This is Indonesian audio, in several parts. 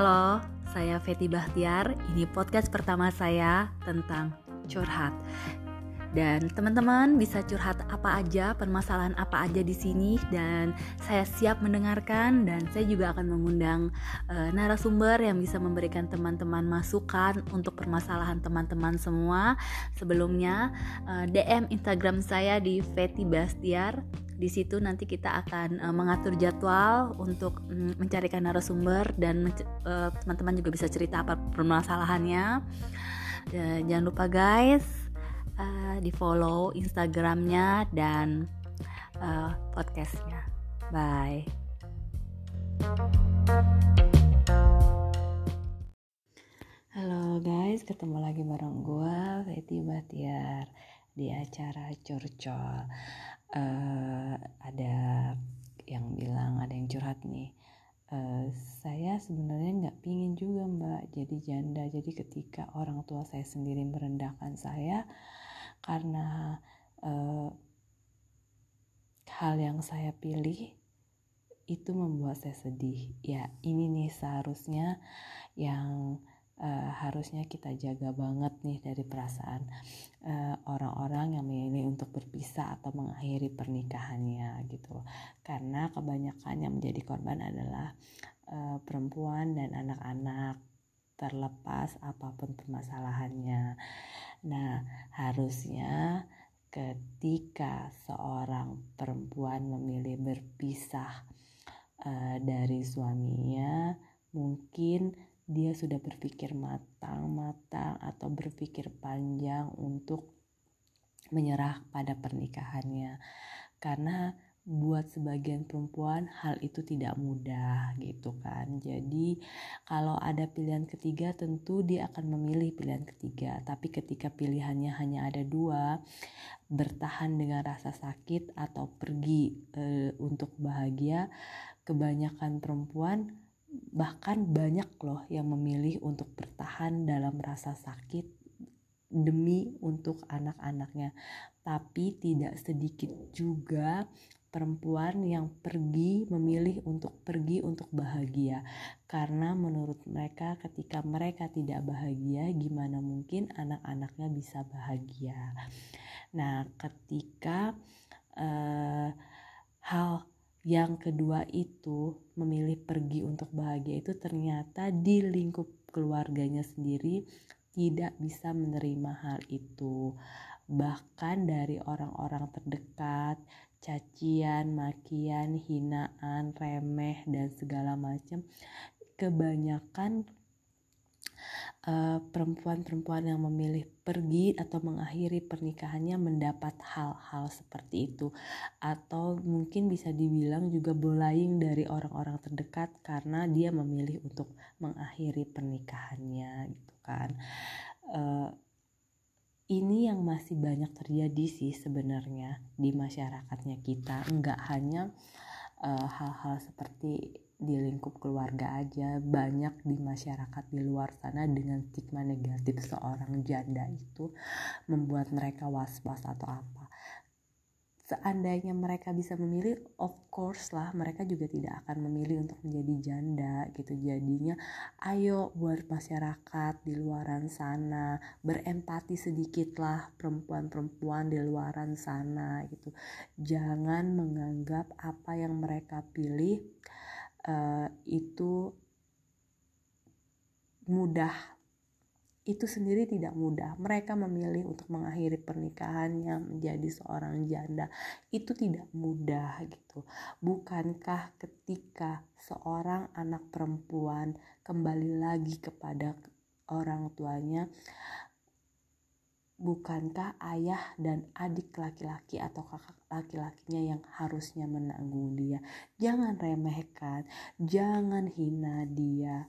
Halo, saya Feti Bahtiar. Ini podcast pertama saya tentang curhat. Dan teman-teman bisa curhat apa aja, permasalahan apa aja di sini dan saya siap mendengarkan dan saya juga akan mengundang uh, narasumber yang bisa memberikan teman-teman masukan untuk permasalahan teman-teman semua. Sebelumnya uh, eh, DM Instagram saya di Feti Bastiar di situ nanti kita akan uh, mengatur jadwal untuk um, mencarikan narasumber dan teman-teman uh, juga bisa cerita apa permasalahannya. Uh, jangan lupa guys, uh, di follow Instagramnya dan uh, podcastnya. Bye. Halo guys, ketemu lagi bareng gue Feti Batiar di acara curcol. Uh, ada yang bilang ada yang curhat nih. Uh, saya sebenarnya nggak pingin juga mbak jadi janda jadi ketika orang tua saya sendiri merendahkan saya karena uh, hal yang saya pilih itu membuat saya sedih. Ya, ini nih seharusnya yang uh, harusnya kita jaga banget nih dari perasaan eh, orang-orang uh, yang memilih untuk berpisah atau mengakhiri pernikahannya gitu. Karena kebanyakan yang menjadi korban adalah uh, perempuan dan anak-anak terlepas apa pun permasalahannya. Nah, harusnya ketika seorang perempuan memilih berpisah uh, dari suaminya, mungkin dia sudah berpikir matang-matang atau berpikir panjang untuk menyerah pada pernikahannya. Karena buat sebagian perempuan hal itu tidak mudah gitu kan. Jadi kalau ada pilihan ketiga tentu dia akan memilih pilihan ketiga. Tapi ketika pilihannya hanya ada dua, bertahan dengan rasa sakit atau pergi e, untuk bahagia, kebanyakan perempuan bahkan banyak loh yang memilih untuk bertahan dalam rasa sakit demi untuk anak-anaknya. Tapi tidak sedikit juga perempuan yang pergi memilih untuk pergi untuk bahagia. Karena menurut mereka ketika mereka tidak bahagia gimana mungkin anak-anaknya bisa bahagia? Nah ketika uh, hal yang kedua itu memilih pergi untuk bahagia itu ternyata di lingkup keluarganya sendiri tidak bisa menerima hal itu. Bahkan dari orang-orang terdekat cacian, makian, hinaan, remeh dan segala macam kebanyakan uh, perempuan-perempuan yang memilih pergi atau mengakhiri pernikahannya mendapat hal-hal seperti itu. Atau mungkin bisa dibilang juga bullying dari orang-orang terdekat karena dia memilih untuk mengakhiri pernikahannya gitu kan. Uh, ini yang masih banyak terjadi sih sebenarnya di masyarakatnya kita. Nggak hanya eh, hal-hal uh, seperti di lingkup keluarga aja banyak di masyarakat di luar sana dengan stigma negatif seorang janda itu membuat mereka was-was atau apa seandainya mereka bisa memilih of course lah mereka juga tidak akan memilih untuk menjadi janda gitu. Jadinya ayo buat masyarakat di luaran sana berempati sedikit lah perempuan-perempuan di luaran sana gitu. Jangan menganggap apa yang mereka pilih uh, itu mudah itu sendiri tidak mudah. Mereka memilih untuk mengakhiri pernikahannya menjadi seorang janda. Itu tidak mudah gitu. Bukankah ketika seorang anak perempuan kembali lagi kepada orang tuanya bukankah ayah dan adik laki-laki atau kakak laki-lakinya yang harusnya menanggung dia? Jangan remehkan, jangan hina dia,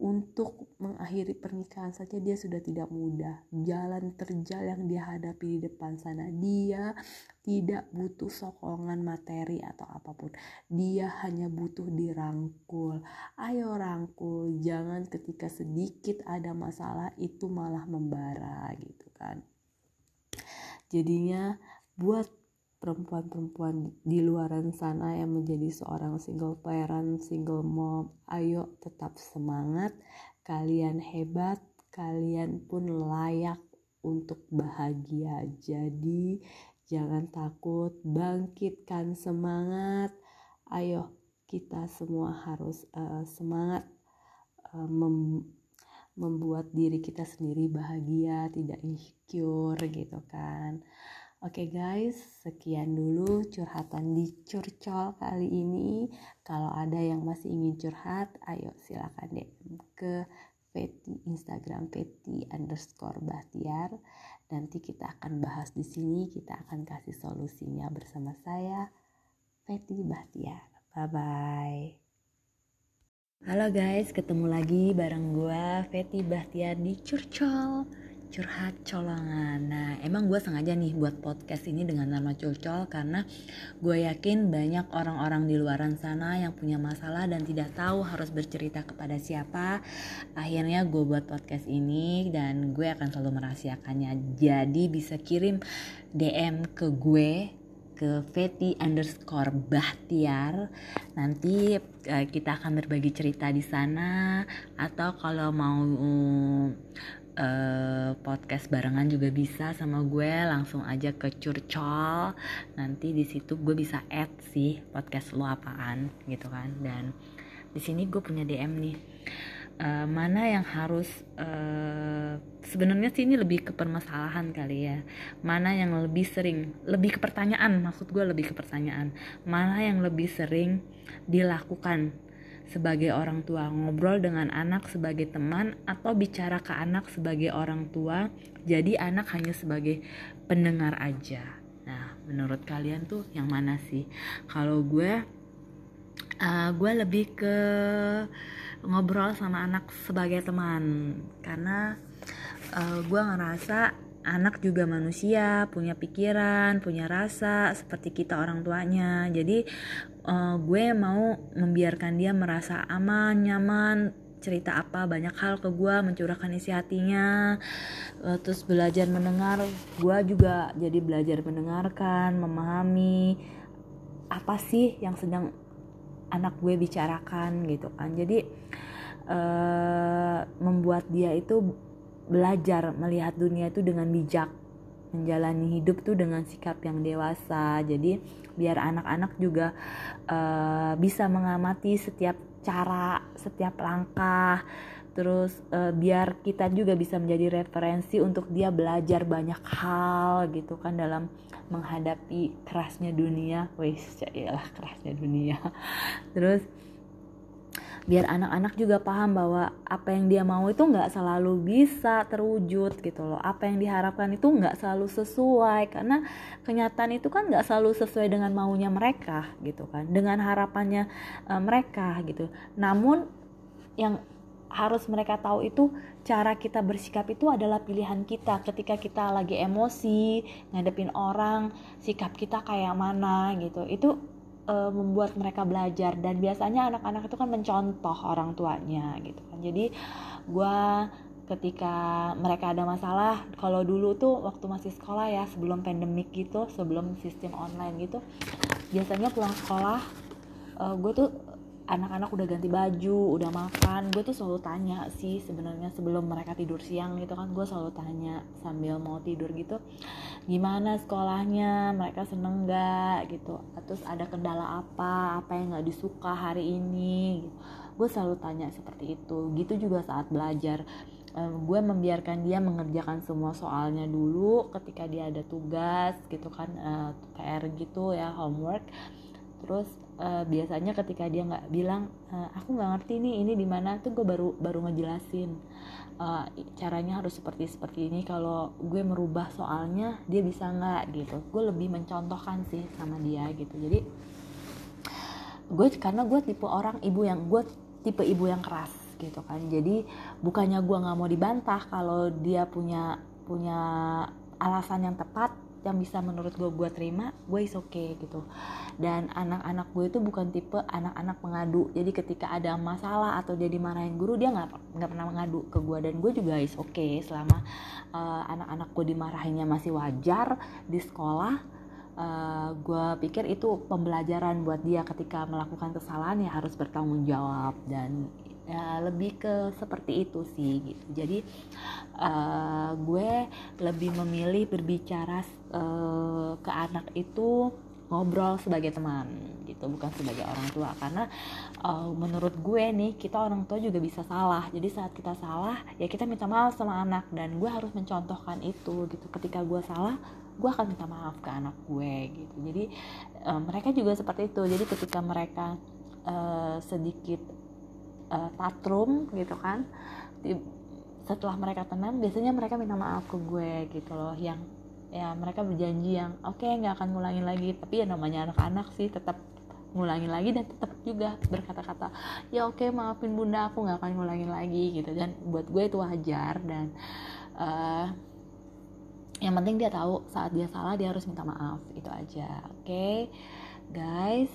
untuk mengakhiri pernikahan saja dia sudah tidak mudah. Jalan terjal yang dia hadapi di depan sana, dia tidak butuh sokongan materi atau apa pun. Dia hanya butuh dirangkul. Ayo rangkul, jangan ketika sedikit ada masalah itu malah membara gitu kan. Jadinya buat perempuan-perempuan di luaran sana yang menjadi seorang single parent, single mom, ayo tetap semangat. Kalian hebat, kalian pun layak untuk bahagia. Jadi, jangan takut, bangkitkan semangat. Ayo, kita semua harus uh, semangat uh, mem membuat diri kita sendiri bahagia, tidak insecure gitu kan. Oke okay guys, sekian dulu curhatan di curcol kali ini. Kalau ada yang masih ingin curhat, ayo silakan DM ke Peti Instagram Peti underscore Bahtiar. Nanti kita akan bahas di sini, kita akan kasih solusinya bersama saya, Peti Bahtiar. Bye bye. Halo guys, ketemu lagi bareng gue Peti Bahtiar di Curcol curhat colongan. Nah, emang gue sengaja nih buat podcast ini dengan nama curcol karena gue yakin banyak orang-orang di luaran sana yang punya masalah dan tidak tahu harus bercerita kepada siapa. Akhirnya gue buat podcast ini dan gue akan selalu merahasiakannya. Jadi bisa kirim DM ke gue ke Feti underscore Bahtiar nanti uh, kita akan berbagi cerita di sana atau kalau mau uh, podcast barengan juga bisa sama gue langsung aja ke curcol. Nanti di situ gue bisa add sih podcast lo apaan gitu kan. Dan di sini gue punya DM nih. Uh, mana yang harus uh, sebenarnya sih ini lebih ke permasalahan kali ya. Mana yang lebih sering lebih ke pertanyaan maksud gue lebih ke pertanyaan. Mana yang lebih sering dilakukan sebagai orang tua, ngobrol dengan anak sebagai teman, atau bicara ke anak sebagai orang tua, jadi anak hanya sebagai pendengar aja. Nah, menurut kalian tuh yang mana sih? Kalau gue, uh, gue lebih ke ngobrol sama anak sebagai teman, karena uh, gue ngerasa anak juga manusia, punya pikiran, punya rasa seperti kita orang tuanya. Jadi uh, gue mau membiarkan dia merasa aman nyaman cerita apa banyak hal ke gue mencurahkan isi hatinya uh, terus belajar mendengar. Gue juga jadi belajar mendengarkan memahami apa sih yang sedang anak gue bicarakan gitu kan. Jadi uh, membuat dia itu belajar melihat dunia itu dengan bijak menjalani hidup tuh dengan sikap yang dewasa. Jadi biar anak-anak juga uh, bisa mengamati setiap cara setiap langkah. Terus uh, biar kita juga bisa menjadi referensi untuk dia belajar banyak hal gitu kan dalam menghadapi kerasnya dunia. Wis ya kerasnya dunia. Terus biar anak-anak juga paham bahwa apa yang dia mau itu nggak selalu bisa terwujud gitu loh. Apa yang diharapkan itu nggak selalu sesuai karena kenyataan itu kan nggak selalu sesuai dengan maunya mereka gitu kan dengan harapannya uh, mereka gitu. Namun yang harus mereka tahu itu cara kita bersikap itu adalah pilihan kita. Ketika kita lagi emosi ngadepin orang sikap kita kayak mana gitu. Itu uh, membuat mereka belajar. Dan biasanya anak-anak itu kan mencontoh orang tuanya gitu kan. Jadi gue ketika mereka ada masalah kalau dulu tuh waktu masih sekolah ya sebelum pandemik gitu sebelum sistem online gitu biasanya pulang sekolah uh, gue tuh anak-anak udah ganti baju udah makan. Gue tuh selalu tanya sih sebenarnya sebelum mereka tidur siang gitu kan gue selalu tanya sambil mau tidur gitu gimana sekolahnya? Mereka seneng gak gitu. Terus ada kendala apa? Apa yang nggak disuka hari ini? Gitu. gue selalu tanya seperti itu. Gitu juga saat belajar. Um, gue membiarkan dia mengerjakan semua soalnya dulu ketika dia ada tugas gitu kan uh, eh, PR gitu ya homework terus uh, biasanya ketika dia nggak bilang uh, aku nggak ngerti nih ini di mana tuh gue baru baru ngejelasin uh, caranya harus seperti seperti ini. Kalau gue merubah soalnya dia bisa nggak? Gitu. Gue lebih mencontohkan sih sama dia gitu. Jadi gue karena gue tipe orang ibu yang gue tipe ibu yang keras gitu kan. Jadi bukannya gue nggak mau dibantah kalau dia punya punya alasan yang tepat yang bisa menurut gue gue terima gue is okay gitu. Dan anak-anak gue itu bukan tipe anak-anak pengadu. Jadi ketika ada masalah atau dia dimarahin guru dia nggak nggak pernah mengadu ke gue dan gue juga is okay selama uh, anak-anak gue dimarahinnya masih wajar di sekolah. Uh, gue pikir itu pembelajaran buat dia. Ketika melakukan kesalahan ya harus bertanggung jawab. Dan ya lebih ke seperti itu sih gitu. Jadi uh, gue lebih memilih berbicara uh, ke anak itu ngobrol sebagai teman gitu. Bukan sebagai orang tua. Karena uh, menurut gue nih kita orang tua juga bisa salah. Jadi saat kita salah ya kita minta maaf sama anak. Dan gue harus mencontohkan itu gitu. Ketika gue salah gue akan minta maaf ke anak gue gitu. Jadi uh, mereka juga seperti itu. Jadi ketika mereka uh, sedikit uh, tatrum gitu kan. Di, setelah mereka tenang biasanya mereka minta maaf ke gue gitu loh. Yang ya mereka berjanji yang oke okay, nggak akan ngulangin lagi. Tapi ya namanya anak-anak sih tetap ngulangin lagi dan tetap juga berkata-kata ya oke okay, maafin bunda aku nggak akan ngulangin lagi gitu. Dan buat gue itu wajar dan uh, yang penting dia tahu saat dia salah dia harus minta maaf. Itu aja oke? Okay? guys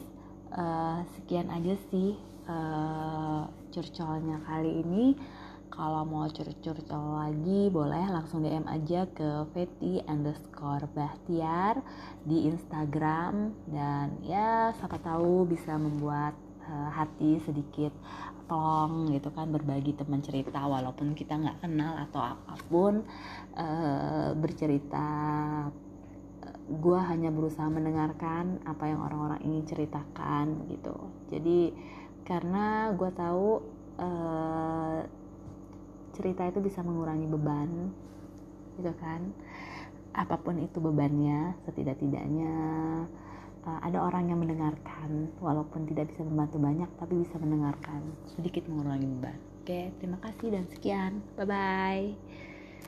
uh, sekian aja sih uh, curcolnya kali ini. Kalau mau curcol-curcol lagi boleh langsung DM aja ke Feti underscore Bahtiar di Instagram. Dan ya siapa tahu bisa membuat uh, hati sedikit plong gitu kan berbagi teman cerita walaupun kita nggak kenal atau apa pun. Uh, bercerita gue hanya berusaha mendengarkan apa yang orang-orang ingin ceritakan gitu. Jadi karena gue tahu uh, cerita itu bisa mengurangi beban gitu kan? Apa pun itu bebannya setidak-tidaknya uh, ada orang yang mendengarkan walaupun tidak bisa membantu banyak tapi bisa mendengarkan. Sedikit mengurangi beban. Oke terima kasih dan sekian. Bye bye